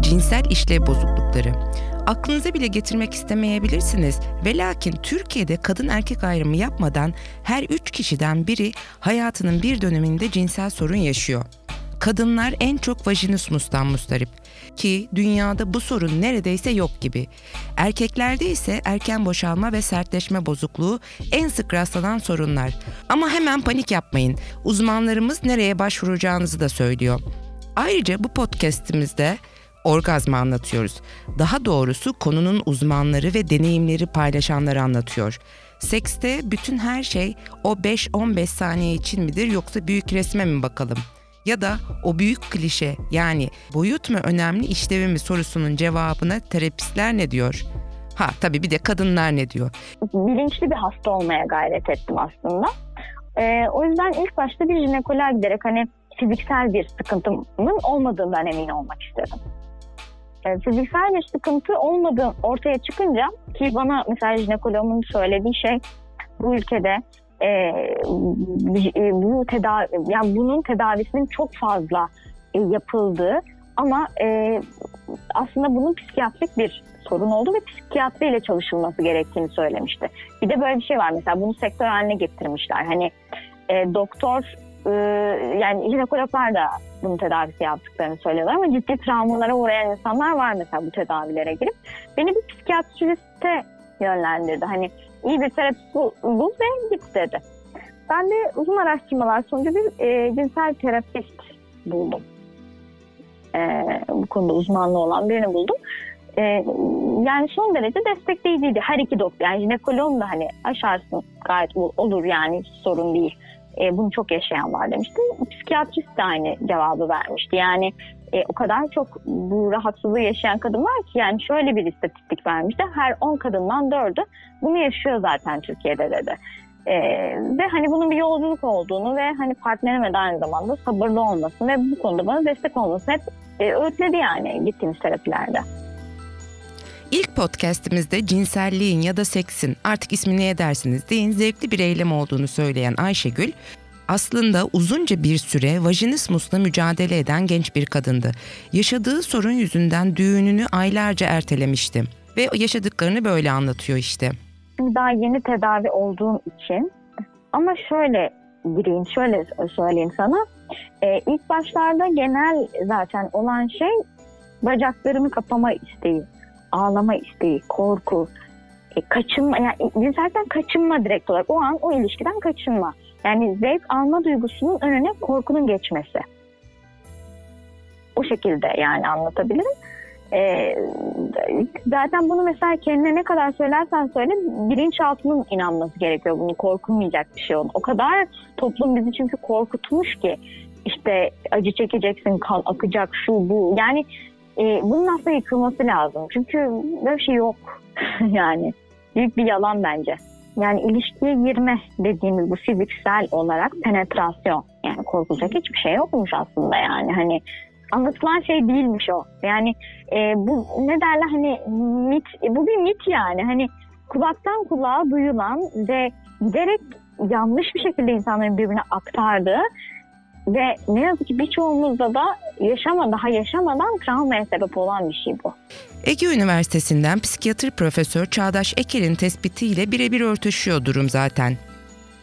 cinsel işlev bozuklukları. Aklınıza bile getirmek istemeyebilirsiniz ve lakin Türkiye'de kadın erkek ayrımı yapmadan her üç kişiden biri hayatının bir döneminde cinsel sorun yaşıyor. Kadınlar en çok vajinismustan mustarip ki dünyada bu sorun neredeyse yok gibi. Erkeklerde ise erken boşalma ve sertleşme bozukluğu en sık rastlanan sorunlar. Ama hemen panik yapmayın. Uzmanlarımız nereye başvuracağınızı da söylüyor. Ayrıca bu podcast'imizde orgazmı anlatıyoruz. Daha doğrusu konunun uzmanları ve deneyimleri paylaşanları anlatıyor. Sekste bütün her şey o 5-15 saniye için midir yoksa büyük resme mi bakalım? Ya da o büyük klişe yani boyut mu önemli işlevi mi sorusunun cevabına terapistler ne diyor? Ha tabii bir de kadınlar ne diyor? Bilinçli bir hasta olmaya gayret ettim aslında. Ee, o yüzden ilk başta bir jinekoloğa giderek hani fiziksel bir sıkıntımın olmadığından emin olmak istedim. Ee, fiziksel bir sıkıntı olmadığı ortaya çıkınca ki bana mesela jinekoloğumun söylediği şey bu ülkede e, e, bu tedavi yani bunun tedavisinin çok fazla e, yapıldığı ama e, aslında bunun psikiyatrik bir sorun oldu ve psikiyatriyle çalışılması gerektiğini söylemişti. Bir de böyle bir şey var mesela bunu sektör haline getirmişler. Hani e, doktor e, yani jinekologlar da bunun tedavisi yaptıklarını söylüyorlar ama ciddi travmalara uğrayan insanlar var mesela bu tedavilere girip. Beni bir psikiyatriste yönlendirdi. Hani iyi bir terapist bul, bul ve git dedi. Ben de uzun araştırmalar sonucu bir e, cinsel terapist buldum. E, bu konuda uzmanlığı olan birini buldum. E, yani son derece destekleyiciydi. Her iki doktor yani jinekoloğum da hani aşarsın gayet olur yani sorun değil. E, bunu çok yaşayan var demişti. Psikiyatrist de aynı cevabı vermişti. Yani e, o kadar çok bu rahatsızlığı yaşayan kadın var ki yani şöyle bir istatistik vermişti. Her 10 kadından 4'ü bunu yaşıyor zaten Türkiye'de dedi. Ee, ve hani bunun bir yolculuk olduğunu ve hani partnerime de aynı zamanda sabırlı olmasını ve bu konuda bana destek olmasını hep e, öğütledi yani gittiğimiz terapilerde. İlk podcastimizde cinselliğin ya da seksin artık ismi ne edersiniz deyin zevkli bir eylem olduğunu söyleyen Ayşegül aslında uzunca bir süre vajinismusla mücadele eden genç bir kadındı. Yaşadığı sorun yüzünden düğününü aylarca ertelemişti ve yaşadıklarını böyle anlatıyor işte. Daha yeni tedavi olduğum için ama şöyle gireyim, şöyle söyleyeyim sana. Ee, ilk başlarda genel zaten olan şey bacaklarımı kapama isteği, ağlama isteği, korku, e, kaçınma, yani zaten kaçınma direkt olarak o an o ilişkiden kaçınma. Yani zevk alma duygusunun önüne korkunun geçmesi. O şekilde yani anlatabilirim. Ee, zaten bunu mesela kendine ne kadar söylersen söyle bilinçaltının inanması gerekiyor. Bunu korkulmayacak bir şey oldu. O kadar toplum bizi çünkü korkutmuş ki işte acı çekeceksin, kan akacak, şu bu. Yani e, bunun aslında yıkılması lazım. Çünkü böyle bir şey yok. yani büyük bir yalan bence. Yani ilişkiye girme dediğimiz bu fiziksel olarak penetrasyon. Yani korkulacak hiçbir şey yokmuş aslında yani. Hani anlatılan şey değilmiş o. Yani e, bu ne derler hani mit, bu bir mit yani. Hani kulaktan kulağa duyulan ve giderek yanlış bir şekilde insanların birbirine aktardığı ve ne yazık ki birçoğumuzda da yaşama daha yaşamadan travmaya sebep olan bir şey bu. Ege Üniversitesi'nden psikiyatri profesör Çağdaş Eker'in tespitiyle birebir örtüşüyor durum zaten.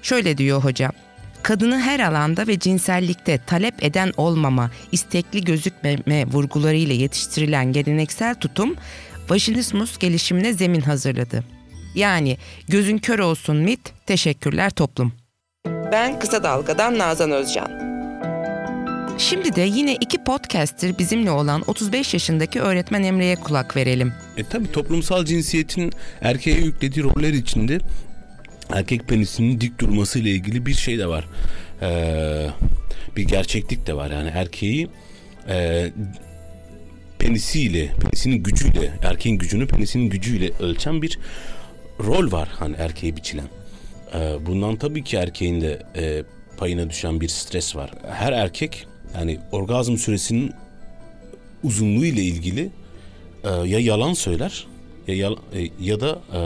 Şöyle diyor hocam. Kadını her alanda ve cinsellikte talep eden olmama, istekli gözükmeme vurgularıyla yetiştirilen geleneksel tutum vajinismus gelişimine zemin hazırladı. Yani gözün kör olsun mit, teşekkürler toplum. Ben Kısa Dalga'dan Nazan Özcan. Şimdi de yine iki podcaster bizimle olan 35 yaşındaki öğretmen Emre'ye kulak verelim. E tabi toplumsal cinsiyetin erkeğe yüklediği roller içinde erkek penisinin dik durması ile ilgili bir şey de var. Ee, bir gerçeklik de var. Yani erkeği e, penisiyle, penisinin gücüyle, erkeğin gücünü penisinin gücüyle ölçen bir rol var hani erkeğe biçilen. Ee, bundan tabii ki erkeğin de e, payına düşen bir stres var. Her erkek yani orgazm süresinin uzunluğu ile ilgili e, ya yalan söyler ya yal, e, ya da e,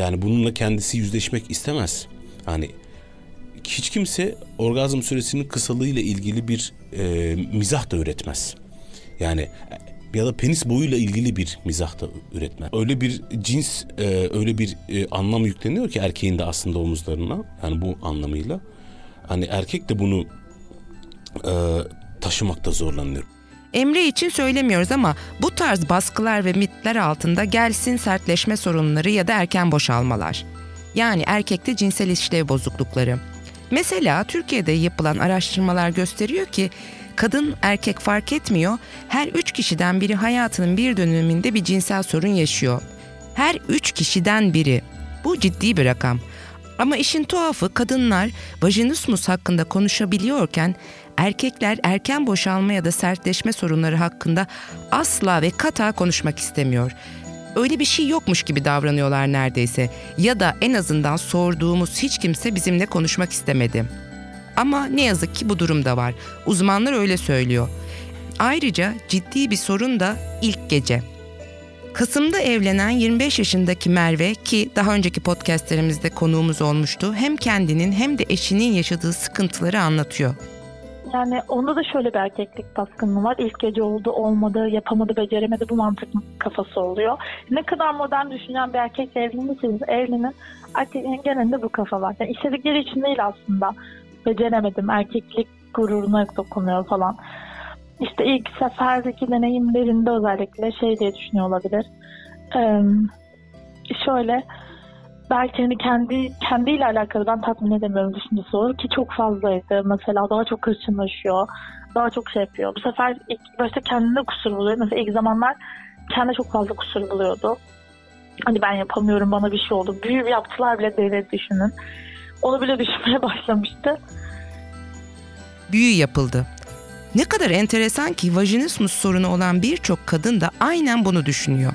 yani bununla kendisi yüzleşmek istemez. Yani hiç kimse orgazm süresinin kısalığı ile ilgili bir e, mizah da üretmez. Yani ya da penis boyuyla ilgili bir mizah da üretmen. Öyle bir cins, e, öyle bir e, anlam yükleniyor ki erkeğin de aslında omuzlarına. Yani bu anlamıyla. Hani erkek de bunu e, taşımakta zorlanıyor. Emre için söylemiyoruz ama bu tarz baskılar ve mitler altında gelsin sertleşme sorunları ya da erken boşalmalar. Yani erkekte cinsel işlev bozuklukları. Mesela Türkiye'de yapılan araştırmalar gösteriyor ki kadın erkek fark etmiyor. Her üç kişiden biri hayatının bir döneminde bir cinsel sorun yaşıyor. Her üç kişiden biri. Bu ciddi bir rakam. Ama işin tuhafı kadınlar vajinismus hakkında konuşabiliyorken erkekler erken boşalma ya da sertleşme sorunları hakkında asla ve kata konuşmak istemiyor. Öyle bir şey yokmuş gibi davranıyorlar neredeyse ya da en azından sorduğumuz hiç kimse bizimle konuşmak istemedi. Ama ne yazık ki bu durum da var. Uzmanlar öyle söylüyor. Ayrıca ciddi bir sorun da ilk gece. Kasım'da evlenen 25 yaşındaki Merve ki daha önceki podcastlerimizde konuğumuz olmuştu hem kendinin hem de eşinin yaşadığı sıkıntıları anlatıyor. Yani onda da şöyle bir erkeklik baskınlığı var. İlk gece oldu, olmadı, yapamadı, beceremedi bu mantık kafası oluyor. Ne kadar modern düşünen bir erkekle evlenirseniz evlenin. Erkeklerin genelinde bu kafa var. Yani istedikleri için değil aslında. Beceremedim, erkeklik gururuna dokunuyor falan. İşte ilk seferdeki deneyimlerinde özellikle şey diye düşünüyor olabilir. Ee, şöyle belki hani kendi kendiyle alakalı ben tatmin edemiyorum düşüncesi ki çok fazlaydı. Mesela daha çok hırçınlaşıyor. Daha çok şey yapıyor. Bu sefer ilk başta kendinde kusur buluyor. Mesela ilk zamanlar kendi çok fazla kusur buluyordu. Hani ben yapamıyorum bana bir şey oldu. Büyü yaptılar bile devlet düşünün. Onu bile düşünmeye başlamıştı. Büyü yapıldı. Ne kadar enteresan ki vajinismus sorunu olan birçok kadın da aynen bunu düşünüyor.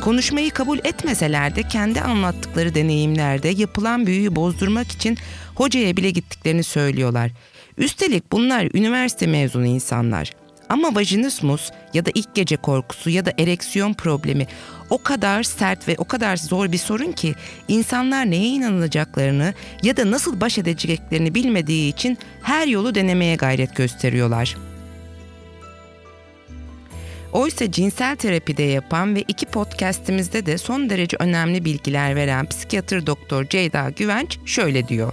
Konuşmayı kabul etmeseler de kendi anlattıkları deneyimlerde yapılan büyüyü bozdurmak için hocaya bile gittiklerini söylüyorlar. Üstelik bunlar üniversite mezunu insanlar. Ama vajinismus ya da ilk gece korkusu ya da ereksiyon problemi o kadar sert ve o kadar zor bir sorun ki insanlar neye inanacaklarını ya da nasıl baş edeceklerini bilmediği için her yolu denemeye gayret gösteriyorlar. Oysa cinsel terapide yapan ve iki podcastimizde de son derece önemli bilgiler veren psikiyatr doktor Ceyda Güvenç şöyle diyor.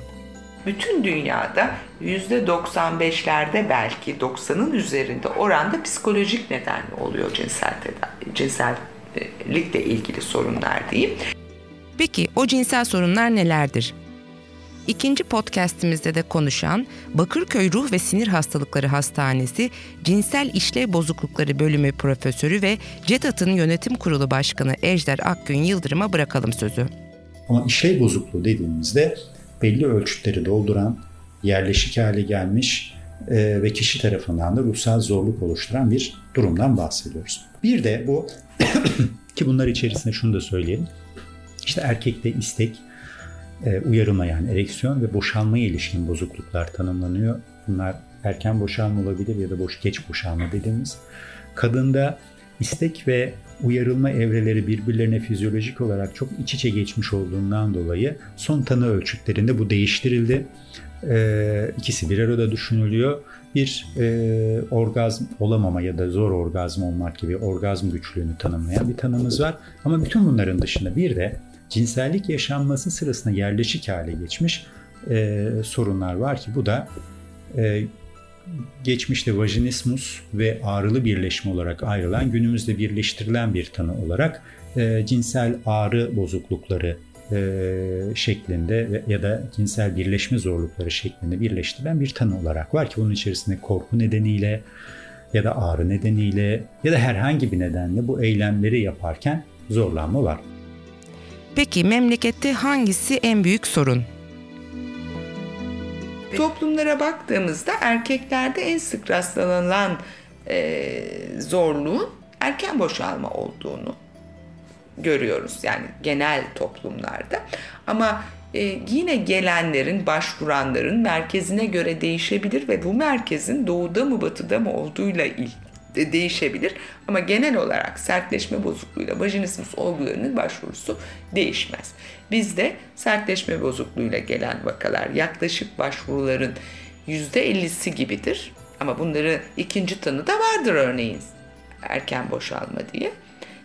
Bütün dünyada %95'lerde belki 90'ın üzerinde oranda psikolojik nedenli oluyor cinsel tedavi, cinsellikle ilgili sorunlar diyeyim. Peki o cinsel sorunlar nelerdir? İkinci podcastimizde de konuşan Bakırköy Ruh ve Sinir Hastalıkları Hastanesi Cinsel İşlev Bozuklukları Bölümü Profesörü ve CEDAT'ın Yönetim Kurulu Başkanı Ejder Akgün Yıldırım'a bırakalım sözü. Ama işlev bozukluğu dediğimizde belli ölçütleri dolduran, yerleşik hale gelmiş e, ve kişi tarafından da ruhsal zorluk oluşturan bir durumdan bahsediyoruz. Bir de bu ki bunlar içerisinde şunu da söyleyelim. İşte erkekte istek, e, uyarılma yani ereksiyon ve boşalmaya ilişkin bozukluklar tanımlanıyor. Bunlar erken boşalma olabilir ya da boş geç boşalma dediğimiz. Kadında istek ve uyarılma evreleri birbirlerine fizyolojik olarak çok iç içe geçmiş olduğundan dolayı son tanı ölçütlerinde bu değiştirildi. Ee, ikisi bir arada düşünülüyor. Bir e, orgazm olamama ya da zor orgazm olmak gibi orgazm güçlüğünü tanımlayan bir tanımız var. Ama bütün bunların dışında bir de cinsellik yaşanması sırasında yerleşik hale geçmiş e, sorunlar var ki bu da e, geçmişte vajinismus ve ağrılı birleşme olarak ayrılan günümüzde birleştirilen bir tanı olarak e, cinsel ağrı bozuklukları e, şeklinde ya da cinsel birleşme zorlukları şeklinde birleştirilen bir tanı olarak var ki bunun içerisinde korku nedeniyle ya da ağrı nedeniyle ya da herhangi bir nedenle bu eylemleri yaparken zorlanma var. Peki memlekette hangisi en büyük sorun? Toplumlara baktığımızda erkeklerde en sık rastlanılan e, zorluğun erken boşalma olduğunu görüyoruz. Yani genel toplumlarda. Ama e, yine gelenlerin, başvuranların merkezine göre değişebilir ve bu merkezin doğuda mı batıda mı olduğuyla ilgili de değişebilir. Ama genel olarak sertleşme bozukluğuyla vajinismus olgularının başvurusu değişmez. Bizde sertleşme bozukluğuyla gelen vakalar yaklaşık başvuruların %50'si gibidir. Ama bunları ikinci tanı da vardır örneğin erken boşalma diye.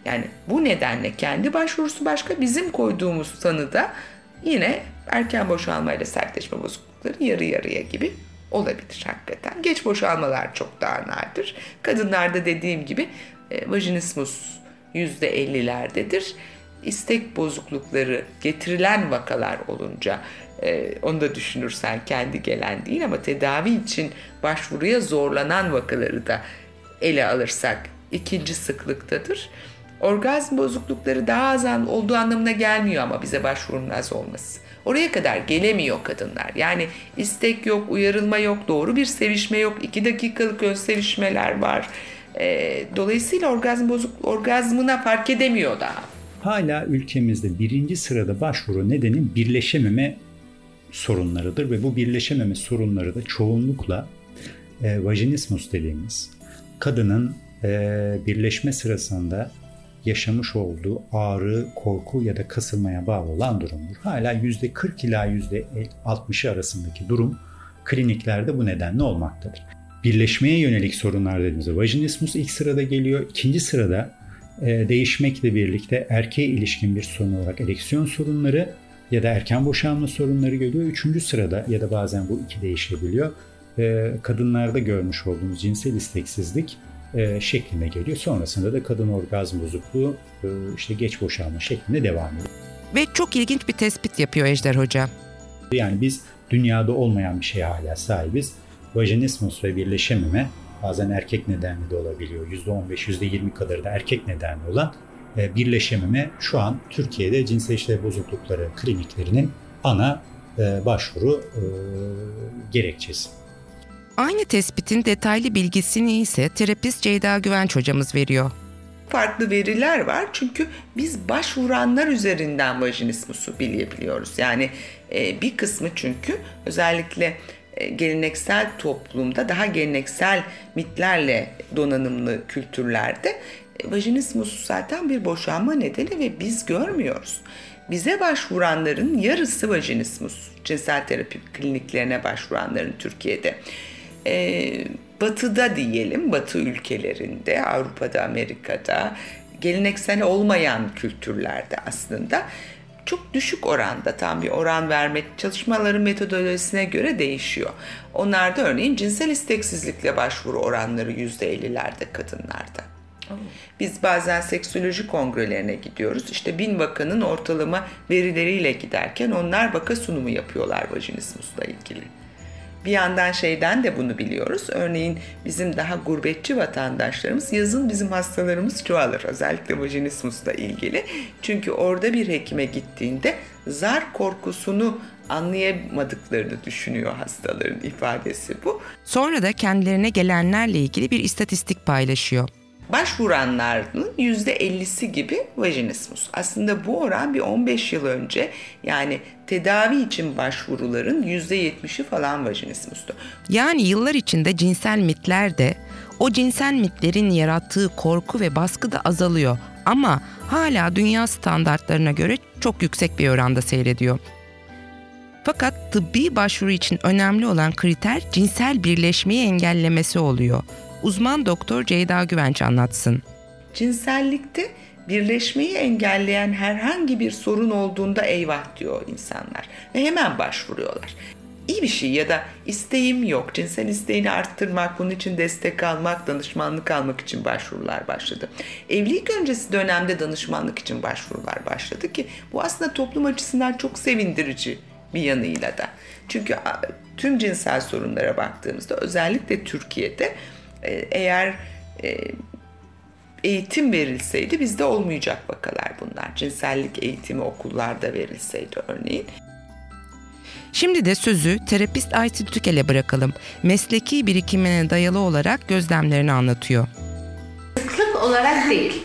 Yani bu nedenle kendi başvurusu başka bizim koyduğumuz tanıda yine erken boşalma ile sertleşme bozuklukları yarı yarıya gibi olabilir hakikaten. Geç boşalmalar çok daha nadir. Kadınlarda dediğim gibi e, vajinismus %50'lerdedir. İstek bozuklukları getirilen vakalar olunca e, onu da düşünürsen kendi gelen değil ama tedavi için başvuruya zorlanan vakaları da ele alırsak ikinci sıklıktadır. Orgazm bozuklukları daha az olduğu anlamına gelmiyor ama bize başvurunun az olması. Oraya kadar gelemiyor kadınlar. Yani istek yok, uyarılma yok, doğru bir sevişme yok, iki dakikalık ön sevişmeler var. E, dolayısıyla orgazm bozuk, orgazmına fark edemiyor daha. Hala ülkemizde birinci sırada başvuru nedeni birleşememe sorunlarıdır ve bu birleşememe sorunları da çoğunlukla e, vajinismus dediğimiz kadının e, birleşme sırasında yaşamış olduğu ağrı, korku ya da kasılmaya bağlı olan durumdur. Hala %40 ila %60'ı arasındaki durum kliniklerde bu nedenle olmaktadır. Birleşmeye yönelik sorunlar dediğimizde vajinismus ilk sırada geliyor. İkinci sırada e, değişmekle birlikte erkeğe ilişkin bir sorun olarak ereksiyon sorunları ya da erken boşanma sorunları geliyor. Üçüncü sırada ya da bazen bu iki değişebiliyor. E, kadınlarda görmüş olduğumuz cinsel isteksizlik e, şeklinde geliyor. Sonrasında da kadın orgazm bozukluğu e, işte geç boşalma şeklinde devam ediyor. Ve çok ilginç bir tespit yapıyor Ejder Hoca. Yani biz dünyada olmayan bir şeye hala sahibiz. Vajinismus ve birleşememe bazen erkek nedenli de olabiliyor. %15, %20 kadar da erkek nedenli olan e, birleşememe şu an Türkiye'de cinsel işlev bozuklukları kliniklerinin ana e, başvuru e, gerekçesi. Aynı tespitin detaylı bilgisini ise terapist Ceyda Güvenç hocamız veriyor. Farklı veriler var çünkü biz başvuranlar üzerinden vajinismusu bilebiliyoruz. Yani e, bir kısmı çünkü özellikle e, geleneksel toplumda daha geleneksel mitlerle donanımlı kültürlerde e, vajinismus zaten bir boşanma nedeni ve biz görmüyoruz. Bize başvuranların yarısı vajinismus, cinsel terapi kliniklerine başvuranların Türkiye'de e, batıda diyelim, batı ülkelerinde, Avrupa'da, Amerika'da, geleneksel olmayan kültürlerde aslında çok düşük oranda tam bir oran vermek çalışmaların metodolojisine göre değişiyor. Onlarda örneğin cinsel isteksizlikle başvuru oranları %50'lerde kadınlarda. Biz bazen seksoloji kongrelerine gidiyoruz. İşte bin vakanın ortalama verileriyle giderken onlar vaka sunumu yapıyorlar vajinismusla ilgili. Bir yandan şeyden de bunu biliyoruz. Örneğin bizim daha gurbetçi vatandaşlarımız yazın bizim hastalarımız çoğalır. Özellikle vajinismusla ilgili. Çünkü orada bir hekime gittiğinde zar korkusunu anlayamadıklarını düşünüyor hastaların ifadesi bu. Sonra da kendilerine gelenlerle ilgili bir istatistik paylaşıyor başvuranların %50'si gibi vajinismus. Aslında bu oran bir 15 yıl önce yani tedavi için başvuruların %70'i falan vajinismustu. Yani yıllar içinde cinsel mitler de o cinsel mitlerin yarattığı korku ve baskı da azalıyor ama hala dünya standartlarına göre çok yüksek bir oranda seyrediyor. Fakat tıbbi başvuru için önemli olan kriter cinsel birleşmeyi engellemesi oluyor uzman doktor Ceyda Güvenç anlatsın. Cinsellikte birleşmeyi engelleyen herhangi bir sorun olduğunda eyvah diyor insanlar ve hemen başvuruyorlar. İyi bir şey ya da isteğim yok, cinsel isteğini arttırmak, bunun için destek almak, danışmanlık almak için başvurular başladı. Evlilik öncesi dönemde danışmanlık için başvurular başladı ki bu aslında toplum açısından çok sevindirici bir yanıyla da. Çünkü tüm cinsel sorunlara baktığımızda özellikle Türkiye'de eğer e, eğitim verilseydi bizde olmayacak vakalar bunlar. Cinsellik eğitimi okullarda verilseydi örneğin. Şimdi de sözü terapist Aysin Tükel'e bırakalım. Mesleki birikimine dayalı olarak gözlemlerini anlatıyor. Sıklık olarak değil.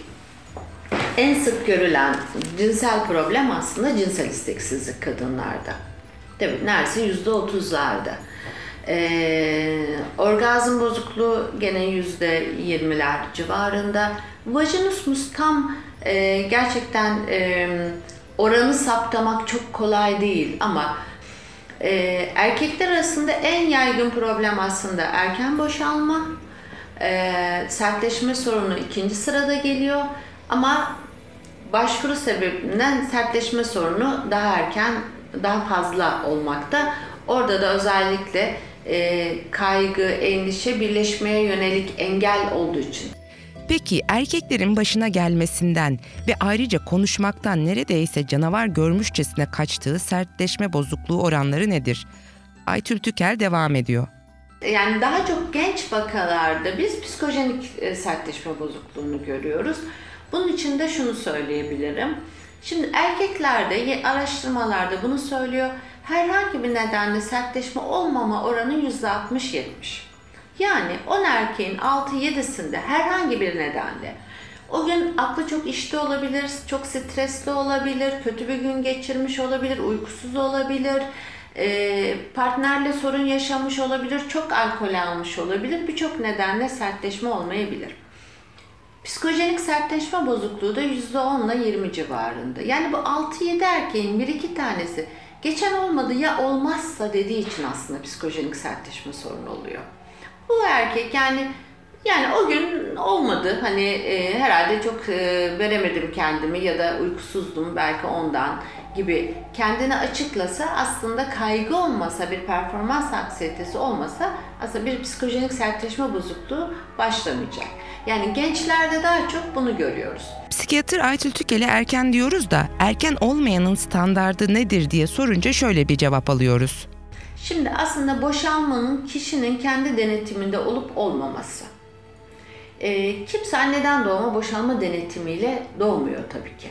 En sık görülen cinsel problem aslında cinsel isteksizlik kadınlarda. Tabii neredeyse yüzde otuzlarda. Ee, orgazm bozukluğu gene yüzde yirmiler civarında. Vajinismus tam e, gerçekten e, oranı saptamak çok kolay değil ama E, erkekler arasında en yaygın problem aslında erken boşalma. E, sertleşme sorunu ikinci sırada geliyor. Ama başvuru sebebinden sertleşme sorunu daha erken, daha fazla olmakta. Orada da özellikle e, kaygı, endişe, birleşmeye yönelik engel olduğu için. Peki erkeklerin başına gelmesinden ve ayrıca konuşmaktan neredeyse canavar görmüşçesine kaçtığı sertleşme bozukluğu oranları nedir? Aytül Tüker devam ediyor. Yani daha çok genç vakalarda biz psikojenik e, sertleşme bozukluğunu görüyoruz. Bunun için de şunu söyleyebilirim. Şimdi erkeklerde araştırmalarda bunu söylüyor. Herhangi bir nedenle sertleşme olmama oranı %60-70. Yani 10 erkeğin 6-7'sinde herhangi bir nedenle o gün aklı çok işte olabilir, çok stresli olabilir, kötü bir gün geçirmiş olabilir, uykusuz olabilir, partnerle sorun yaşamış olabilir, çok alkol almış olabilir, birçok nedenle sertleşme olmayabilir. Psikojenik sertleşme bozukluğu da %10 ile 20 civarında. Yani bu 6-7 erkeğin 1-2 tanesi geçen olmadı ya olmazsa dediği için aslında psikojenik sertleşme sorunu oluyor. Bu erkek yani yani o gün olmadı. Hani e, herhalde çok e, veremedim kendimi ya da uykusuzdum belki ondan gibi kendini açıklasa aslında kaygı olmasa bir performans anksiyetesi olmasa aslında bir psikojenik sertleşme bozukluğu başlamayacak. Yani gençlerde daha çok bunu görüyoruz. Psikiyatr Aytül Tükel'e erken diyoruz da erken olmayanın standardı nedir diye sorunca şöyle bir cevap alıyoruz. Şimdi aslında boşalmanın kişinin kendi denetiminde olup olmaması. E, kimse anneden doğma boşalma denetimiyle doğmuyor tabii ki.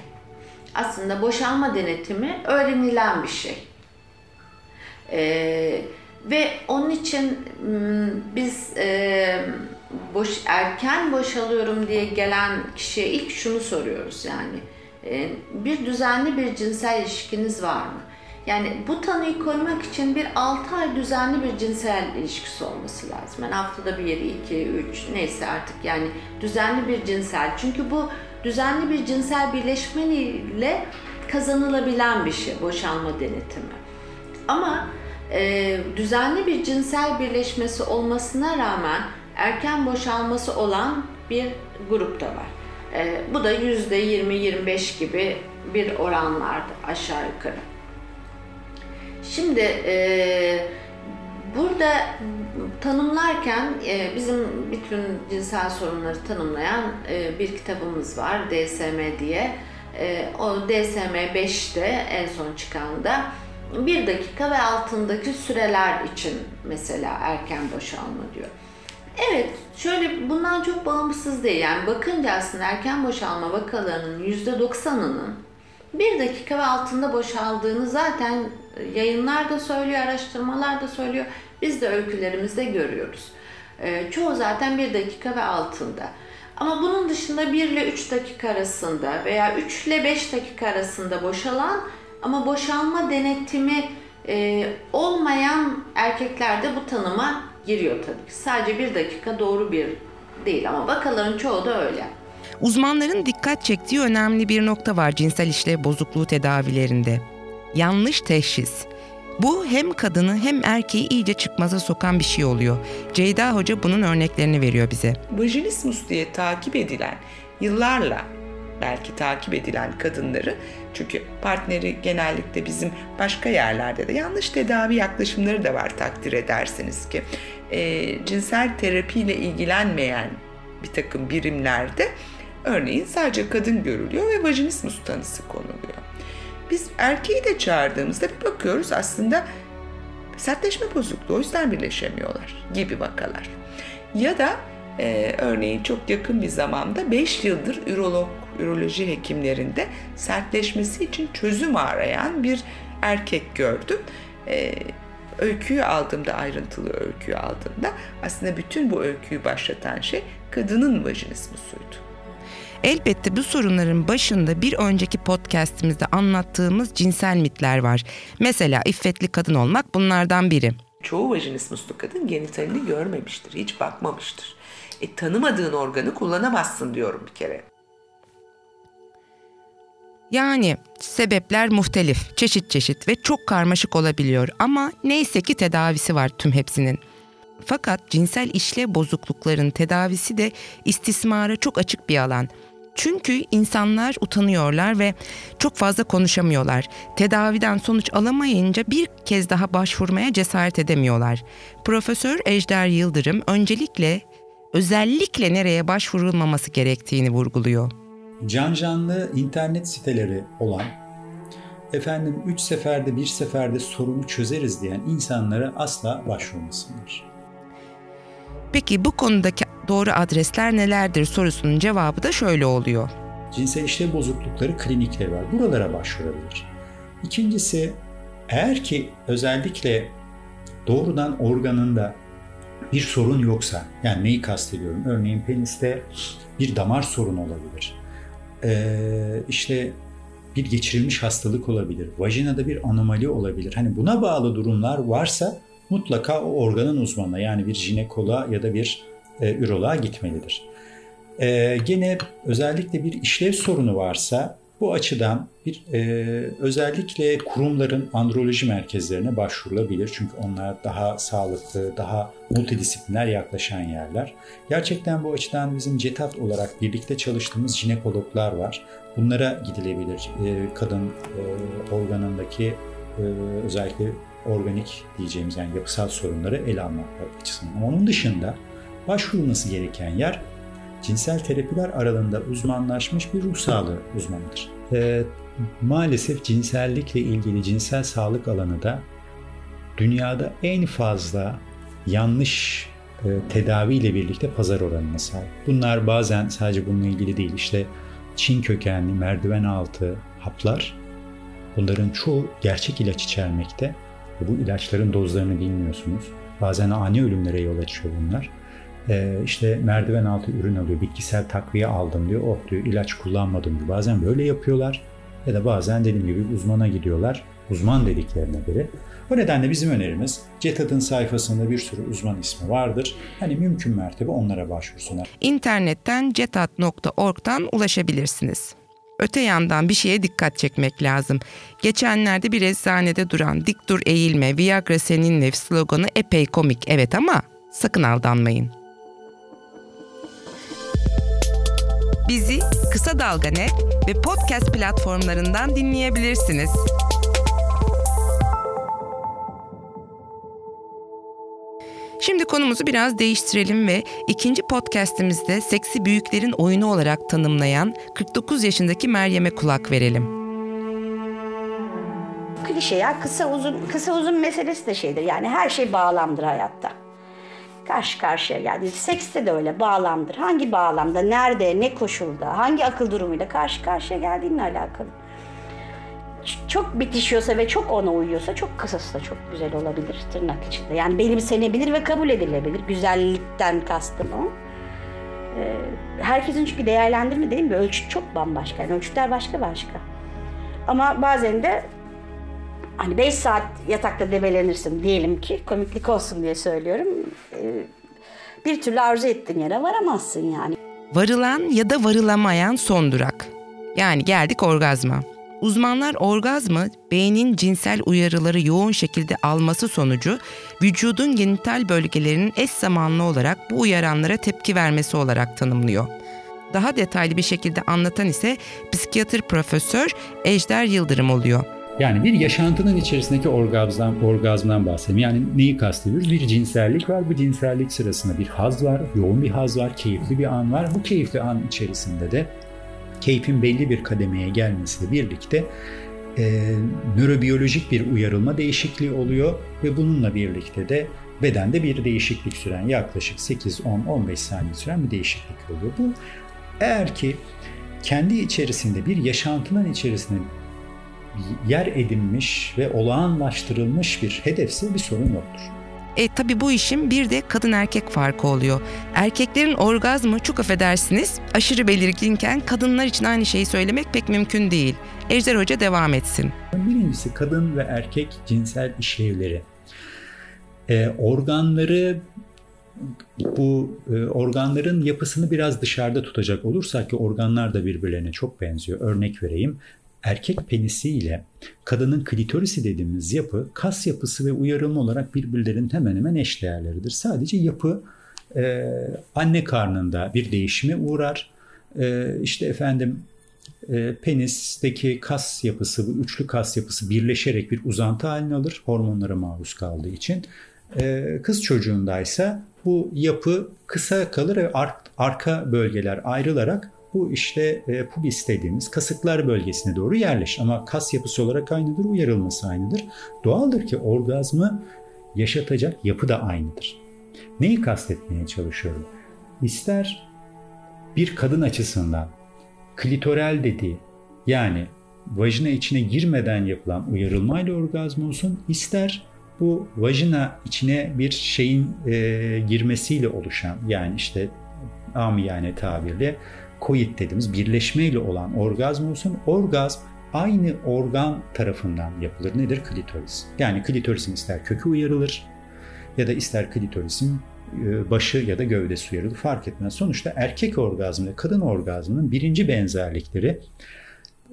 Aslında boşalma denetimi öğrenilen bir şey. E, ve onun için biz e, boş erken boşalıyorum diye gelen kişiye ilk şunu soruyoruz yani e, bir düzenli bir cinsel ilişkiniz var mı? Yani bu tanıyı koymak için bir 6 ay düzenli bir cinsel ilişkisi olması lazım. Yani haftada bir, iki, üç neyse artık yani düzenli bir cinsel. Çünkü bu düzenli bir cinsel birleşme ile kazanılabilen bir şey boşalma denetimi. Ama e, düzenli bir cinsel birleşmesi olmasına rağmen erken boşalması olan bir grup da var. E, bu da %20-25 gibi bir oranlarda aşağı yukarı. Şimdi e, burada tanımlarken e, bizim bütün cinsel sorunları tanımlayan e, bir kitabımız var DSM diye. E, o DSM 5'te en son çıkan da bir dakika ve altındaki süreler için mesela erken boşalma diyor. Evet, şöyle bundan çok bağımsız değil. Yani bakınca aslında erken boşalma vakalarının %90'ının bir dakika ve altında boşaldığını zaten yayınlar da söylüyor, araştırmalar da söylüyor. Biz de öykülerimizde görüyoruz. E, çoğu zaten bir dakika ve altında. Ama bunun dışında 1 ile 3 dakika arasında veya 3 ile 5 dakika arasında boşalan ama boşalma denetimi e, olmayan erkeklerde bu tanıma giriyor tabii ki. Sadece bir dakika doğru bir değil ama vakaların çoğu da öyle. Uzmanların dikkat çektiği önemli bir nokta var cinsel işlev bozukluğu tedavilerinde. Yanlış teşhis. Bu hem kadını hem erkeği iyice çıkmaza sokan bir şey oluyor. Ceyda Hoca bunun örneklerini veriyor bize. Vajinismus diye takip edilen yıllarla belki takip edilen kadınları çünkü partneri genellikle bizim başka yerlerde de yanlış tedavi yaklaşımları da var takdir edersiniz ki e, cinsel terapiyle ilgilenmeyen bir takım birimlerde örneğin sadece kadın görülüyor ve vajinismus tanısı konuluyor. Biz erkeği de çağırdığımızda bir bakıyoruz aslında sertleşme bozukluğu o yüzden birleşemiyorlar gibi vakalar. Ya da e, örneğin çok yakın bir zamanda 5 yıldır ürolog, üroloji hekimlerinde sertleşmesi için çözüm arayan bir erkek gördüm. E, öyküyü aldığımda, ayrıntılı öyküyü aldığımda aslında bütün bu öyküyü başlatan şey kadının vajinismusuydu. Elbette bu sorunların başında bir önceki podcastimizde anlattığımız cinsel mitler var. Mesela iffetli kadın olmak bunlardan biri. Çoğu vajinismuslu kadın genitalini görmemiştir, hiç bakmamıştır. E tanımadığın organı kullanamazsın diyorum bir kere. Yani sebepler muhtelif, çeşit çeşit ve çok karmaşık olabiliyor ama neyse ki tedavisi var tüm hepsinin. Fakat cinsel işlev bozuklukların tedavisi de istismara çok açık bir alan. Çünkü insanlar utanıyorlar ve çok fazla konuşamıyorlar. Tedaviden sonuç alamayınca bir kez daha başvurmaya cesaret edemiyorlar. Profesör Ejder Yıldırım öncelikle özellikle nereye başvurulmaması gerektiğini vurguluyor. Can canlı internet siteleri olan efendim üç seferde bir seferde sorunu çözeriz diyen insanlara asla başvurmasınlar. Peki bu konudaki doğru adresler nelerdir sorusunun cevabı da şöyle oluyor. Cinsel işlev bozuklukları klinikleri var. Buralara başvurabilir. İkincisi eğer ki özellikle doğrudan organında bir sorun yoksa, yani neyi kastediyorum? Örneğin peniste bir damar sorunu olabilir. Ee, işte bir geçirilmiş hastalık olabilir. Vajinada bir anomali olabilir. Hani buna bağlı durumlar varsa mutlaka o organın uzmanına yani bir jinekoloğa ya da bir e, üroloğa gitmelidir. E, gene özellikle bir işlev sorunu varsa bu açıdan bir e, özellikle kurumların androloji merkezlerine başvurulabilir. Çünkü onlar daha sağlıklı, daha multidisipliner yaklaşan yerler. Gerçekten bu açıdan bizim CETAT olarak birlikte çalıştığımız jinekologlar var. Bunlara gidilebilir. E, kadın e, organındaki e, özellikle organik diyeceğimiz yani yapısal sorunları ele almak açısından. Ama onun dışında başvurulması gereken yer cinsel terapiler aralığında uzmanlaşmış bir ruh sağlığı uzmanıdır. E, maalesef cinsellikle ilgili cinsel sağlık alanı da dünyada en fazla yanlış e, tedaviyle birlikte pazar oranına sahip. Bunlar bazen sadece bununla ilgili değil. İşte Çin kökenli merdiven altı haplar bunların çoğu gerçek ilaç içermekte bu ilaçların dozlarını bilmiyorsunuz. Bazen ani ölümlere yol açıyor bunlar. Ee, işte merdiven altı ürün alıyor, bitkisel takviye aldım diyor, oh diyor ilaç kullanmadım diyor. Bazen böyle yapıyorlar ya da bazen dediğim gibi uzmana gidiyorlar, uzman dediklerine göre. O nedenle bizim önerimiz CETAD'ın sayfasında bir sürü uzman ismi vardır. Hani mümkün mertebe onlara başvursunlar. İnternetten cetad.org'dan ulaşabilirsiniz. Öte yandan bir şeye dikkat çekmek lazım. Geçenlerde bir eczanede duran dik dur eğilme Viagra seninle sloganı epey komik evet ama sakın aldanmayın. Bizi Kısa Dalga Net ve podcast platformlarından dinleyebilirsiniz. Şimdi konumuzu biraz değiştirelim ve ikinci podcastimizde seksi büyüklerin oyunu olarak tanımlayan 49 yaşındaki Meryem'e kulak verelim. Klişe ya kısa uzun kısa uzun meselesi de şeydir. Yani her şey bağlamdır hayatta. Karşı karşıya geldi. Sekste de öyle bağlamdır. Hangi bağlamda, nerede, ne koşulda, hangi akıl durumuyla karşı karşıya geldiğinle alakalı çok bitişiyorsa ve çok ona uyuyorsa çok kısası da çok güzel olabilir tırnak içinde. Yani benimsenebilir ve kabul edilebilir. Güzellikten kastım o. Ee, herkesin çünkü değerlendirme değil mi? Ölçüt çok bambaşka. Yani ölçütler başka başka. Ama bazen de hani 5 saat yatakta debelenirsin diyelim ki komiklik olsun diye söylüyorum. Ee, bir türlü arzu ettiğin yere varamazsın yani. Varılan ya da varılamayan son durak. Yani geldik orgazma. Uzmanlar orgazmı beynin cinsel uyarıları yoğun şekilde alması sonucu vücudun genital bölgelerinin eş zamanlı olarak bu uyaranlara tepki vermesi olarak tanımlıyor. Daha detaylı bir şekilde anlatan ise psikiyatr profesör Ejder Yıldırım oluyor. Yani bir yaşantının içerisindeki orgazmdan, orgazmdan bahsedelim. Yani neyi kastediyoruz? Bir cinsellik var. Bu cinsellik sırasında bir haz var, yoğun bir haz var, keyifli bir an var. Bu keyifli an içerisinde de keyfin belli bir kademeye gelmesiyle birlikte e, nörobiyolojik bir uyarılma değişikliği oluyor ve bununla birlikte de bedende bir değişiklik süren yaklaşık 8, 10, 15 saniye süren bir değişiklik oluyor. Bu eğer ki kendi içerisinde bir yaşantının içerisinde yer edinmiş ve olağanlaştırılmış bir hedefse bir sorun yoktur. E tabi bu işin bir de kadın erkek farkı oluyor. Erkeklerin orgazmı çok affedersiniz aşırı belirginken kadınlar için aynı şeyi söylemek pek mümkün değil. Ejder Hoca devam etsin. Birincisi kadın ve erkek cinsel işlevleri. E, organları bu e, organların yapısını biraz dışarıda tutacak olursak ki organlar da birbirlerine çok benziyor. Örnek vereyim. Erkek penisi ile kadının klitorisi dediğimiz yapı kas yapısı ve uyarılma olarak birbirlerinin hemen hemen eşdeğerleridir. Sadece yapı e, anne karnında bir değişime uğrar. E, işte efendim e, penisteki kas yapısı, bu üçlü kas yapısı birleşerek bir uzantı haline alır hormonlara maruz kaldığı için. E, kız çocuğundaysa bu yapı kısa kalır ve ar- arka bölgeler ayrılarak bu işte e, pubis dediğimiz kasıklar bölgesine doğru yerleşir. Ama kas yapısı olarak aynıdır, uyarılması aynıdır. Doğaldır ki orgazmı yaşatacak yapı da aynıdır. Neyi kastetmeye çalışıyorum? İster bir kadın açısından klitoral dediği yani vajina içine girmeden yapılan uyarılmayla orgazm olsun ister bu vajina içine bir şeyin e, girmesiyle oluşan yani işte amiyane tabirle koit dediğimiz birleşmeyle olan orgazm olsun orgazm aynı organ tarafından yapılır. Nedir? Klitoris. Yani klitorisin ister kökü uyarılır ya da ister klitorisin e, başı ya da gövdesi uyarılır fark etmez. Sonuçta erkek orgazmı kadın orgazmının birinci benzerlikleri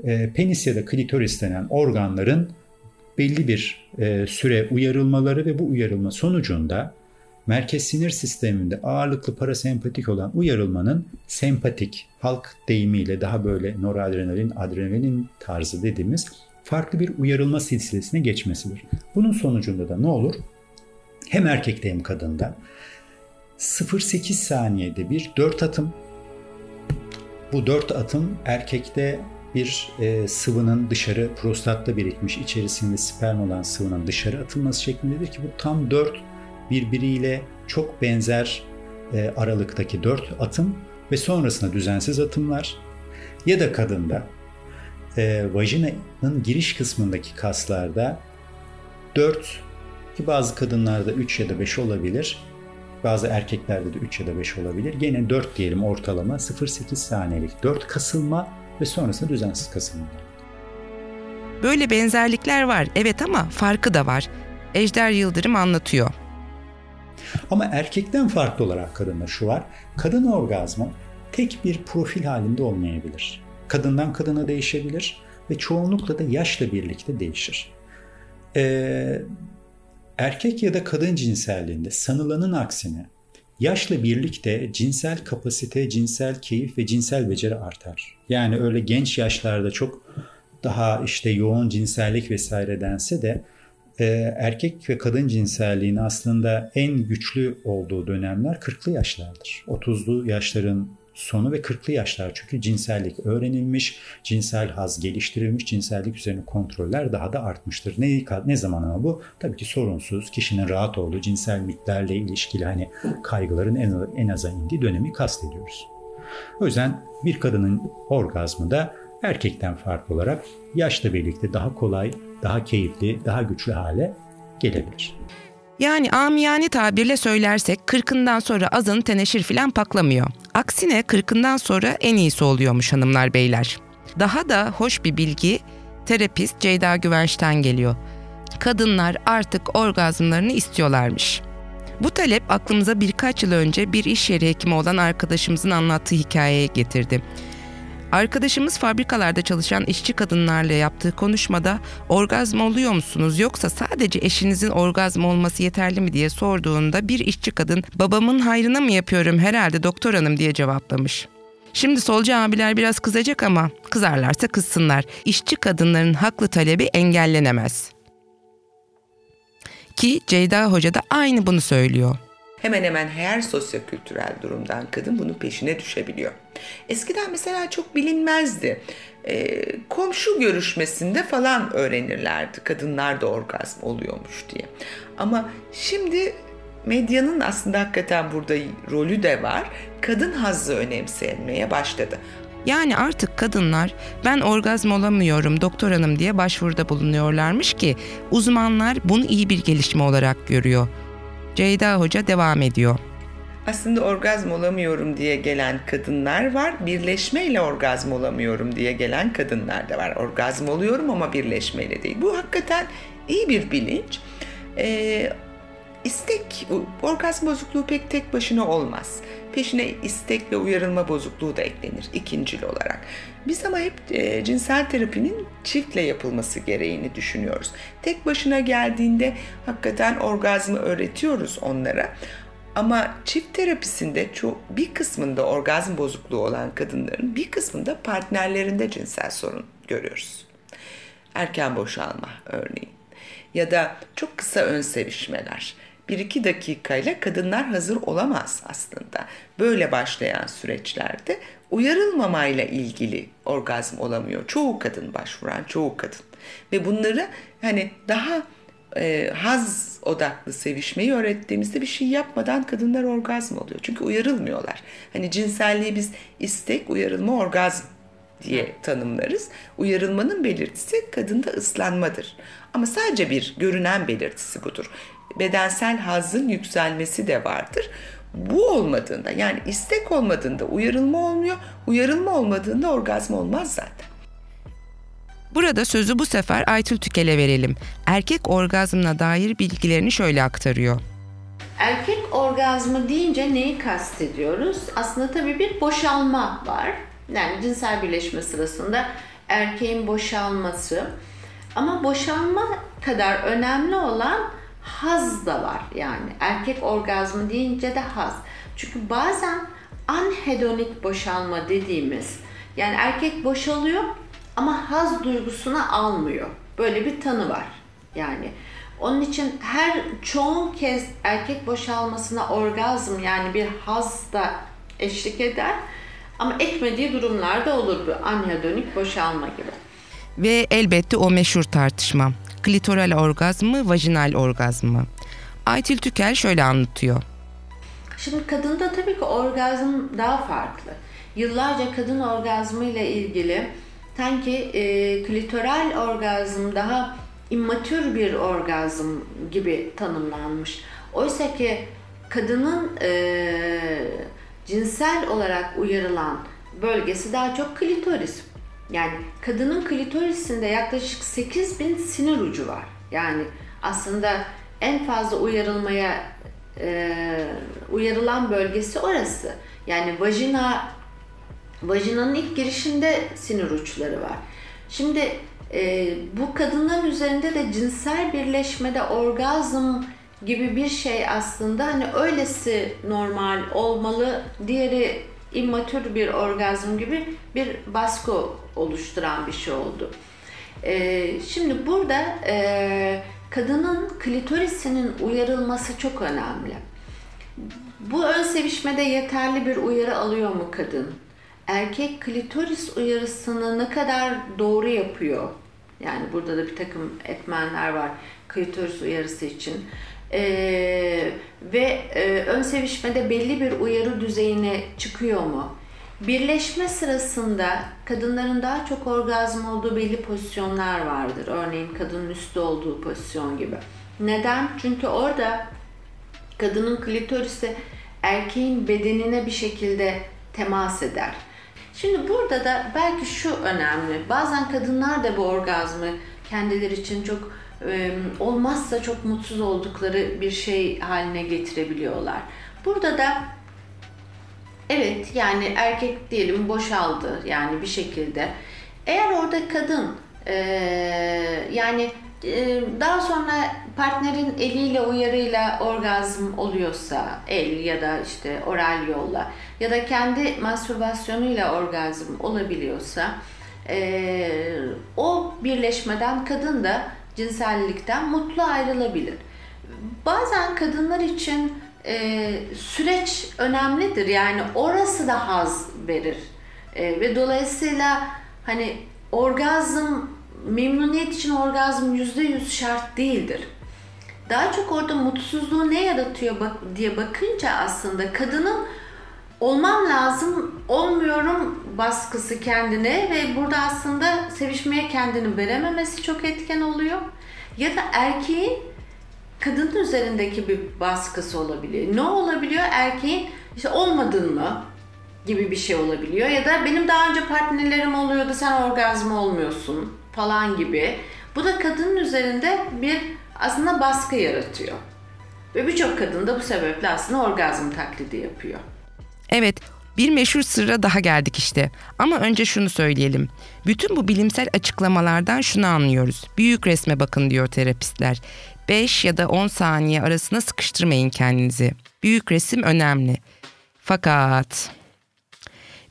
e, penis ya da klitoris denen organların belli bir e, süre uyarılmaları ve bu uyarılma sonucunda merkez sinir sisteminde ağırlıklı parasempatik olan uyarılmanın sempatik, halk deyimiyle daha böyle noradrenalin, adrenalin tarzı dediğimiz farklı bir uyarılma silsilesine geçmesidir. Bunun sonucunda da ne olur? Hem erkekte hem kadında 0.8 saniyede bir 4 atım. Bu 4 atım erkekte bir e, sıvının dışarı prostatta birikmiş içerisinde sperm olan sıvının dışarı atılması şeklindedir ki bu tam 4 birbiriyle çok benzer e, aralıktaki 4 atım ve sonrasında düzensiz atımlar ya da kadında e, vajinanın giriş kısmındaki kaslarda 4 ki bazı kadınlarda 3 ya da 5 olabilir bazı erkeklerde de 3 ya da 5 olabilir. Gene 4 diyelim ortalama 0.8 saniyelik 4 kasılma ve sonrasında düzensiz kasılma. Böyle benzerlikler var evet ama farkı da var. Ejder Yıldırım anlatıyor. Ama erkekten farklı olarak kadında şu var. Kadın orgazmı tek bir profil halinde olmayabilir. Kadından kadına değişebilir ve çoğunlukla da yaşla birlikte değişir. Ee, erkek ya da kadın cinselliğinde sanılanın aksine yaşla birlikte cinsel kapasite, cinsel keyif ve cinsel beceri artar. Yani öyle genç yaşlarda çok daha işte yoğun cinsellik vesaire dense de e, erkek ve kadın cinselliğin aslında en güçlü olduğu dönemler 40'lı yaşlardır. 30'lu yaşların sonu ve 40'lı yaşlar çünkü cinsellik öğrenilmiş, cinsel haz geliştirilmiş, cinsellik üzerine kontroller daha da artmıştır. Ne, ne zaman ama bu? Tabii ki sorunsuz, kişinin rahat olduğu cinsel mitlerle ilişkili hani kaygıların en, en aza indiği dönemi kastediyoruz. O yüzden bir kadının orgazmı da erkekten farklı olarak yaşla birlikte daha kolay, daha keyifli, daha güçlü hale gelebilir. Yani amiyane tabirle söylersek kırkından sonra azın teneşir filan paklamıyor. Aksine kırkından sonra en iyisi oluyormuş hanımlar beyler. Daha da hoş bir bilgi terapist Ceyda Güvenç'ten geliyor. Kadınlar artık orgazmlarını istiyorlarmış. Bu talep aklımıza birkaç yıl önce bir iş yeri hekimi olan arkadaşımızın anlattığı hikayeye getirdi. Arkadaşımız fabrikalarda çalışan işçi kadınlarla yaptığı konuşmada orgazm oluyor musunuz yoksa sadece eşinizin orgazm olması yeterli mi diye sorduğunda bir işçi kadın babamın hayrına mı yapıyorum herhalde doktor hanım diye cevaplamış. Şimdi solcu abiler biraz kızacak ama kızarlarsa kızsınlar. İşçi kadınların haklı talebi engellenemez. Ki Ceyda Hoca da aynı bunu söylüyor. Hemen hemen her sosyokültürel durumdan kadın bunun peşine düşebiliyor. Eskiden mesela çok bilinmezdi. E, komşu görüşmesinde falan öğrenirlerdi kadınlar da orgazm oluyormuş diye. Ama şimdi medyanın aslında hakikaten burada rolü de var. Kadın hazzı önemsenmeye başladı. Yani artık kadınlar ben orgazm olamıyorum doktor hanım diye başvuruda bulunuyorlarmış ki uzmanlar bunu iyi bir gelişme olarak görüyor. Ceyda Hoca devam ediyor. Aslında orgazm olamıyorum diye gelen kadınlar var. Birleşmeyle orgazm olamıyorum diye gelen kadınlar da var. Orgazm oluyorum ama birleşmeyle değil. Bu hakikaten iyi bir bilinç. Ee, istek, orgazm bozukluğu pek tek başına olmaz. Peşine istek ve uyarılma bozukluğu da eklenir ikincil olarak. Biz ama hep e, cinsel terapinin çiftle yapılması gereğini düşünüyoruz. Tek başına geldiğinde hakikaten orgazmı öğretiyoruz onlara. Ama çift terapisinde çok bir kısmında orgazm bozukluğu olan kadınların bir kısmında partnerlerinde cinsel sorun görüyoruz. Erken boşalma örneğin ya da çok kısa ön sevişmeler. 1-2 dakikayla kadınlar hazır olamaz aslında. Böyle başlayan süreçlerde uyarılmamayla ilgili orgazm olamıyor. Çoğu kadın başvuran, çoğu kadın. Ve bunları hani daha e, haz odaklı sevişmeyi öğrettiğimizde bir şey yapmadan kadınlar orgazm oluyor. Çünkü uyarılmıyorlar. Hani cinselliği biz istek, uyarılma, orgazm diye tanımlarız. Uyarılmanın belirtisi kadında ıslanmadır. Ama sadece bir görünen belirtisi budur. Bedensel hazın yükselmesi de vardır. Bu olmadığında yani istek olmadığında uyarılma olmuyor. Uyarılma olmadığında orgazm olmaz zaten. Burada sözü bu sefer Aytül Tükel'e verelim. Erkek orgazmına dair bilgilerini şöyle aktarıyor. Erkek orgazmı deyince neyi kastediyoruz? Aslında tabii bir boşalma var. Yani cinsel birleşme sırasında erkeğin boşalması. Ama boşalma kadar önemli olan haz da var yani. Erkek orgazmı deyince de haz. Çünkü bazen anhedonik boşalma dediğimiz yani erkek boşalıyor ama haz duygusunu almıyor. Böyle bir tanı var. Yani onun için her çoğun kez erkek boşalmasına orgazm yani bir haz da eşlik eder. Ama etmediği durumlarda olur bu anhedonik boşalma gibi. Ve elbette o meşhur tartışma. Klitoral orgazm mı, vajinal orgazm mı? Aytil Tükel şöyle anlatıyor. Şimdi kadında tabii ki orgazm daha farklı. Yıllarca kadın orgazmı ile ilgili sanki e, klitoral orgazm daha immatür bir orgazm gibi tanımlanmış. Oysa ki kadının e, cinsel olarak uyarılan bölgesi daha çok klitoris. Yani kadının klitorisinde yaklaşık 8000 sinir ucu var. Yani aslında en fazla uyarılmaya e, uyarılan bölgesi orası. Yani vajina vajinanın ilk girişinde sinir uçları var. Şimdi e, bu kadınların üzerinde de cinsel birleşmede orgazm gibi bir şey aslında hani öylesi normal olmalı, diğeri immatür bir orgazm gibi bir baskı oluşturan bir şey oldu. E, şimdi burada e, kadının klitorisinin uyarılması çok önemli. Bu ön sevişmede yeterli bir uyarı alıyor mu kadın? Erkek klitoris uyarısını ne kadar doğru yapıyor? Yani burada da bir takım etmenler var klitoris uyarısı için. Ee, ve e, ön sevişmede belli bir uyarı düzeyine çıkıyor mu? Birleşme sırasında kadınların daha çok orgazm olduğu belli pozisyonlar vardır. Örneğin kadının üstü olduğu pozisyon gibi. Neden? Çünkü orada kadının klitorisi erkeğin bedenine bir şekilde temas eder. Şimdi burada da belki şu önemli. Bazen kadınlar da bu orgazmı kendileri için çok olmazsa çok mutsuz oldukları bir şey haline getirebiliyorlar. Burada da evet yani erkek diyelim boşaldı yani bir şekilde. Eğer orada kadın yani daha sonra partnerin eliyle uyarıyla orgazm oluyorsa el ya da işte oral yolla ya da kendi mastürbasyonuyla orgazm olabiliyorsa o birleşmeden kadın da cinsellikten mutlu ayrılabilir. Bazen kadınlar için e, süreç önemlidir. Yani orası da haz verir. E, ve dolayısıyla hani orgazm, memnuniyet için orgazm yüzde yüz şart değildir. Daha çok orada mutsuzluğu ne yaratıyor bak, diye bakınca aslında kadının olmam lazım, olmuyorum baskısı kendine ve burada aslında sevişmeye kendini verememesi çok etken oluyor. Ya da erkeğin kadının üzerindeki bir baskısı olabiliyor. Ne olabiliyor? Erkeğin işte olmadın mı gibi bir şey olabiliyor. Ya da benim daha önce partnerlerim oluyordu sen orgazm olmuyorsun falan gibi. Bu da kadının üzerinde bir aslında baskı yaratıyor. Ve birçok kadın da bu sebeple aslında orgazm taklidi yapıyor. Evet, bir meşhur sırra daha geldik işte. Ama önce şunu söyleyelim. Bütün bu bilimsel açıklamalardan şunu anlıyoruz. Büyük resme bakın diyor terapistler. 5 ya da 10 saniye arasına sıkıştırmayın kendinizi. Büyük resim önemli. Fakat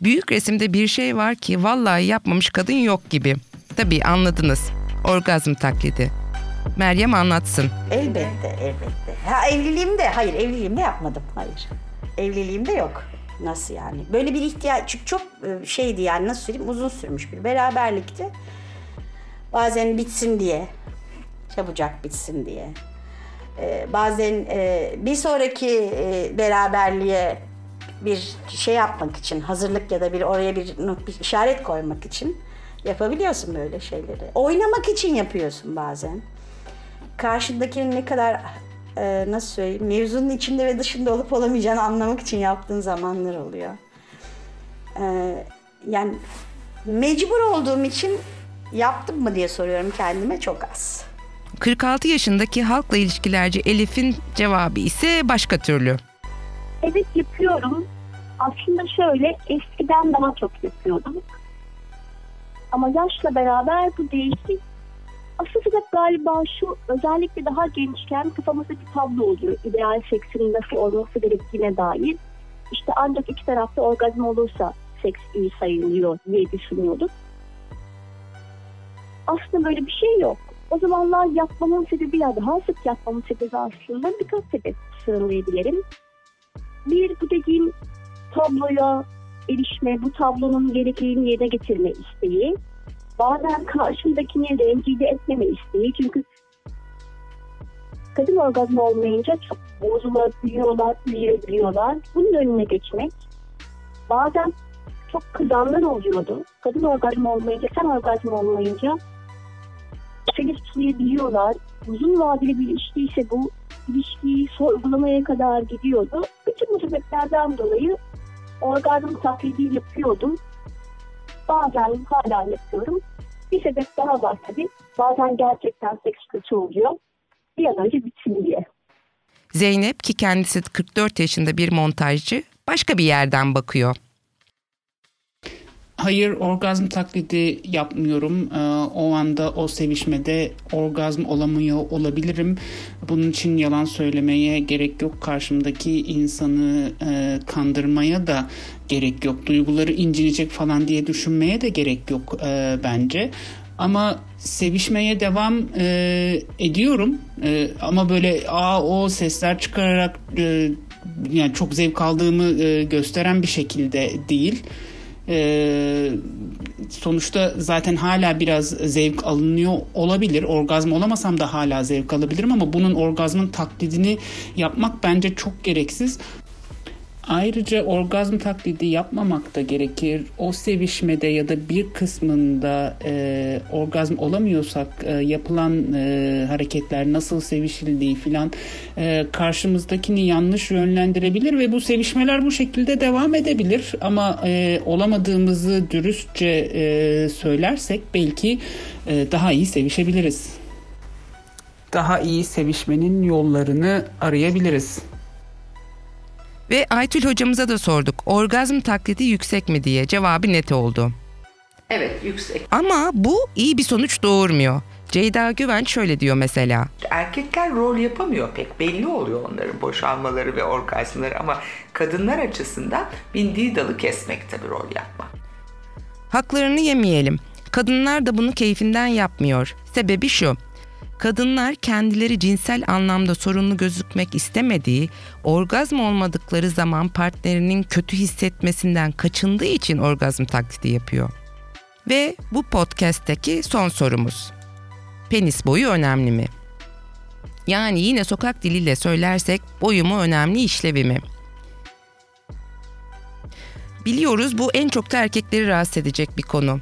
büyük resimde bir şey var ki vallahi yapmamış kadın yok gibi. Tabii anladınız. Orgazm taklidi. Meryem anlatsın. Elbette, elbette. Ha evliliğimde, hayır evliliğimde yapmadım. Hayır. Evliliğimde yok. Nasıl yani? Böyle bir ihtiyaç, çünkü çok e, şeydi yani nasıl söyleyeyim uzun sürmüş bir beraberlikti. Bazen bitsin diye, çabucak bitsin diye. Ee, bazen e, bir sonraki e, beraberliğe bir şey yapmak için, hazırlık ya da bir oraya bir, bir işaret koymak için yapabiliyorsun böyle şeyleri. Oynamak için yapıyorsun bazen. Karşındakinin ne kadar e, nasıl söyleyeyim mevzunun içinde ve dışında olup olamayacağını anlamak için yaptığın zamanlar oluyor. E, yani mecbur olduğum için yaptım mı diye soruyorum kendime çok az. 46 yaşındaki halkla ilişkilerci Elif'in cevabı ise başka türlü. Evet yapıyorum. Aslında şöyle eskiden daha çok yapıyordum. Ama yaşla beraber bu değişti. Asıl sebep galiba şu özellikle daha gençken kafamızda bir tablo oluyor. İdeal seksin nasıl olması gerektiğine dair. İşte ancak iki tarafta orgazm olursa seks iyi sayılıyor diye düşünüyorduk. Aslında böyle bir şey yok. O zamanlar yapmamın sebebi ya daha sık yapmamın sebebi aslında birkaç sebep sıralayabilirim. Bir bu dediğim tabloya erişme, bu tablonun gerekliliğini yerine getirme isteği. Bazen karşımdakini rencide etmeme isteği. Çünkü kadın orgazm olmayınca çok bozulabiliyorlar, büyüyebiliyorlar. Bunun önüne geçmek. Bazen çok kızanlar oluyordu. Kadın orgazm olmayınca, sen orgazm olmayınca seni tutmayabiliyorlar. Uzun vadeli bir ilişkiyse bu ilişkiyi sorgulamaya kadar gidiyordu. Bütün bu sebeplerden dolayı orgazm taklidi yapıyordum. Bazen hala yapıyorum. Bir sebep daha var tabii. Bazen gerçekten seks kötü oluyor. Bir an önce bitsin diye. Zeynep ki kendisi 44 yaşında bir montajcı başka bir yerden bakıyor. Hayır orgazm taklidi yapmıyorum. Ee, o anda o sevişmede orgazm olamıyor olabilirim. Bunun için yalan söylemeye gerek yok. Karşımdaki insanı e, kandırmaya da gerek yok. Duyguları incinecek falan diye düşünmeye de gerek yok e, bence. Ama sevişmeye devam e, ediyorum. E, ama böyle aa o sesler çıkararak e, yani çok zevk aldığımı e, gösteren bir şekilde değil. Ee, sonuçta zaten hala biraz zevk alınıyor olabilir. Orgazm olamasam da hala zevk alabilirim ama bunun orgazmın taklidini yapmak bence çok gereksiz. Ayrıca orgazm taklidi yapmamak da gerekir. O sevişmede ya da bir kısmında e, orgazm olamıyorsak e, yapılan e, hareketler nasıl sevişildiği filan e, karşımızdakini yanlış yönlendirebilir ve bu sevişmeler bu şekilde devam edebilir. Ama e, olamadığımızı dürüstçe e, söylersek belki e, daha iyi sevişebiliriz. Daha iyi sevişmenin yollarını arayabiliriz. Ve Aytül hocamıza da sorduk. Orgazm taklidi yüksek mi diye. Cevabı net oldu. Evet yüksek. Ama bu iyi bir sonuç doğurmuyor. Ceyda Güven şöyle diyor mesela. Erkekler rol yapamıyor pek. Belli oluyor onların boşalmaları ve orgazmları ama kadınlar açısından bindiği dalı kesmek tabii rol yapma. Haklarını yemeyelim. Kadınlar da bunu keyfinden yapmıyor. Sebebi şu. Kadınlar kendileri cinsel anlamda sorunlu gözükmek istemediği, orgazm olmadıkları zaman partnerinin kötü hissetmesinden kaçındığı için orgazm taklidi yapıyor. Ve bu podcast'teki son sorumuz. Penis boyu önemli mi? Yani yine sokak diliyle söylersek boyu mu önemli işlevi mi? Biliyoruz bu en çok da erkekleri rahatsız edecek bir konu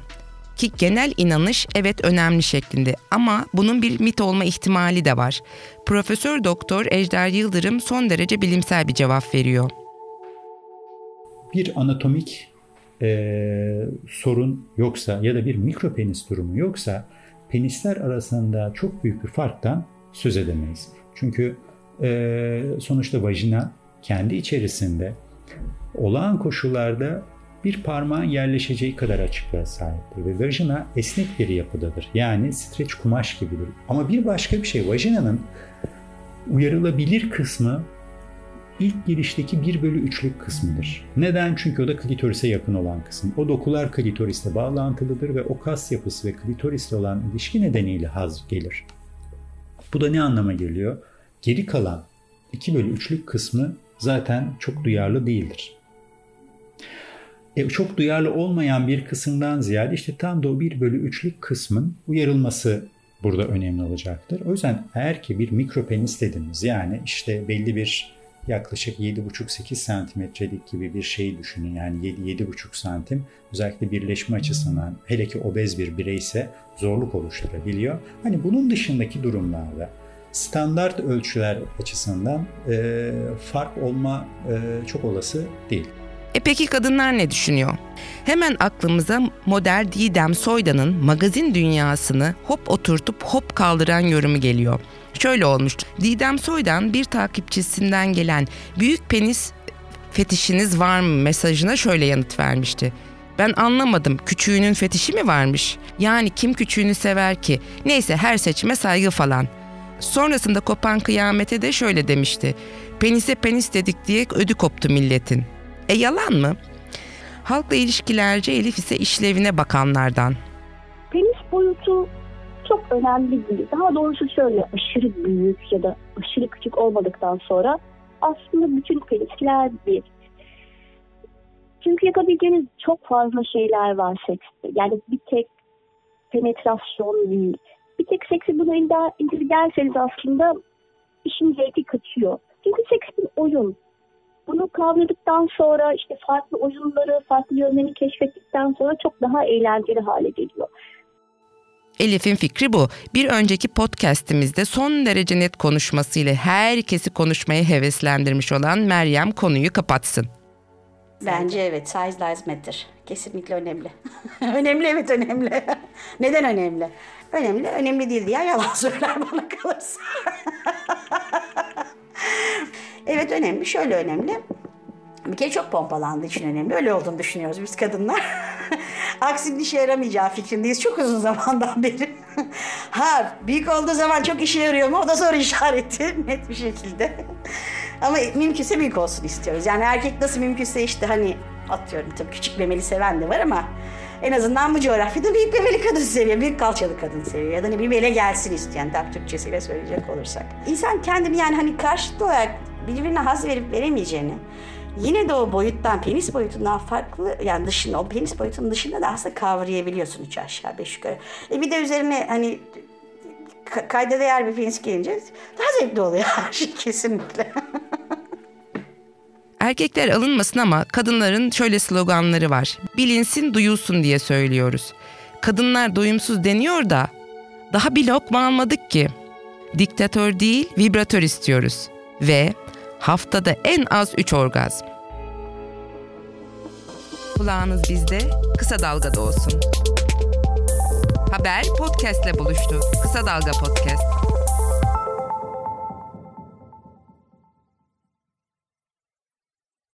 ki genel inanış evet önemli şeklinde ama bunun bir mit olma ihtimali de var. Profesör Doktor Ejder Yıldırım son derece bilimsel bir cevap veriyor. Bir anatomik e, sorun yoksa ya da bir mikropenis durumu yoksa penisler arasında çok büyük bir farktan söz edemeyiz. Çünkü e, sonuçta vajina kendi içerisinde olağan koşullarda bir parmağın yerleşeceği kadar açıklığa sahiptir ve vajina esnek bir yapıdadır. Yani streç kumaş gibidir. Ama bir başka bir şey vajinanın uyarılabilir kısmı ilk girişteki 1 bölü 3'lük kısmıdır. Neden? Çünkü o da klitorise yakın olan kısım. O dokular klitorisle bağlantılıdır ve o kas yapısı ve klitorisle olan ilişki nedeniyle haz gelir. Bu da ne anlama geliyor? Geri kalan 2 bölü 3'lük kısmı zaten çok duyarlı değildir. E, çok duyarlı olmayan bir kısımdan ziyade işte tam da o 1 bölü 3'lük kısmın uyarılması burada önemli olacaktır. O yüzden eğer ki bir mikropenis dediğimiz yani işte belli bir yaklaşık 7,5-8 santimetrelik gibi bir şey düşünün. Yani 7-7,5 santim özellikle birleşme açısından hele ki obez bir bireyse zorluk oluşturabiliyor. Hani bunun dışındaki durumlarda standart ölçüler açısından e, fark olma e, çok olası değil. E peki kadınlar ne düşünüyor? Hemen aklımıza model Didem Soydan'ın magazin dünyasını hop oturtup hop kaldıran yorumu geliyor. Şöyle olmuştu. Didem Soydan bir takipçisinden gelen büyük penis fetişiniz var mı mesajına şöyle yanıt vermişti. Ben anlamadım küçüğünün fetişi mi varmış? Yani kim küçüğünü sever ki? Neyse her seçime saygı falan. Sonrasında kopan kıyamete de şöyle demişti. Penise penis dedik diye ödü koptu milletin. E yalan mı? Halkla ilişkilerce Elif ise işlevine bakanlardan. Penis boyutu çok önemli değil. Daha doğrusu şöyle aşırı büyük ya da aşırı küçük olmadıktan sonra aslında bütün penisler bir. Çünkü yapabileceğiniz çok fazla şeyler var sekste. Yani bir tek penetrasyon değil. Bir tek seksi buna indirgerseniz aslında işin zevki kaçıyor. Çünkü seks bir oyun. Bunu kavradıktan sonra işte farklı oyunları, farklı yönlerini keşfettikten sonra çok daha eğlenceli hale geliyor. Elif'in fikri bu. Bir önceki podcast'imizde son derece net konuşmasıyla herkesi konuşmaya heveslendirmiş olan Meryem konuyu kapatsın. Bence evet size lies matter. Kesinlikle önemli. önemli evet önemli. Neden önemli? Önemli, önemli değil diye yalan söyler bana kalırsa. Evet önemli, şöyle önemli. Bir kere çok pompalandığı için önemli. Öyle olduğunu düşünüyoruz biz kadınlar. Aksinin işe yaramayacağı fikrindeyiz çok uzun zamandan beri. ha büyük olduğu zaman çok işe yarıyor mu? O da soru işareti net bir şekilde. Ama mümkünse büyük olsun istiyoruz. Yani erkek nasıl mümkünse işte hani atıyorum tabii küçük memeli seven de var ama en azından bu coğrafyada büyük memeli kadın seviyor, büyük kalçalı kadın seviyor. Ya da ne bileyim ele gelsin isteyen, tabii Türkçesiyle söyleyecek olursak. İnsan kendini yani hani karşılıklı olarak birbirine haz verip veremeyeceğini, yine de o boyuttan, penis boyutundan farklı, yani dışında, o penis boyutunun dışında da aslında kavrayabiliyorsun üç aşağı beş yukarı. E bir de üzerine hani kayda değer bir penis gelince daha zevkli oluyor her şey kesinlikle. Erkekler alınmasın ama kadınların şöyle sloganları var. Bilinsin, duyulsun diye söylüyoruz. Kadınlar doyumsuz deniyor da daha bir lokma almadık ki. Diktatör değil, vibratör istiyoruz. Ve haftada en az 3 orgazm. Kulağınız bizde, kısa dalgada olsun. Haber podcastle buluştu. Kısa Dalga Podcast.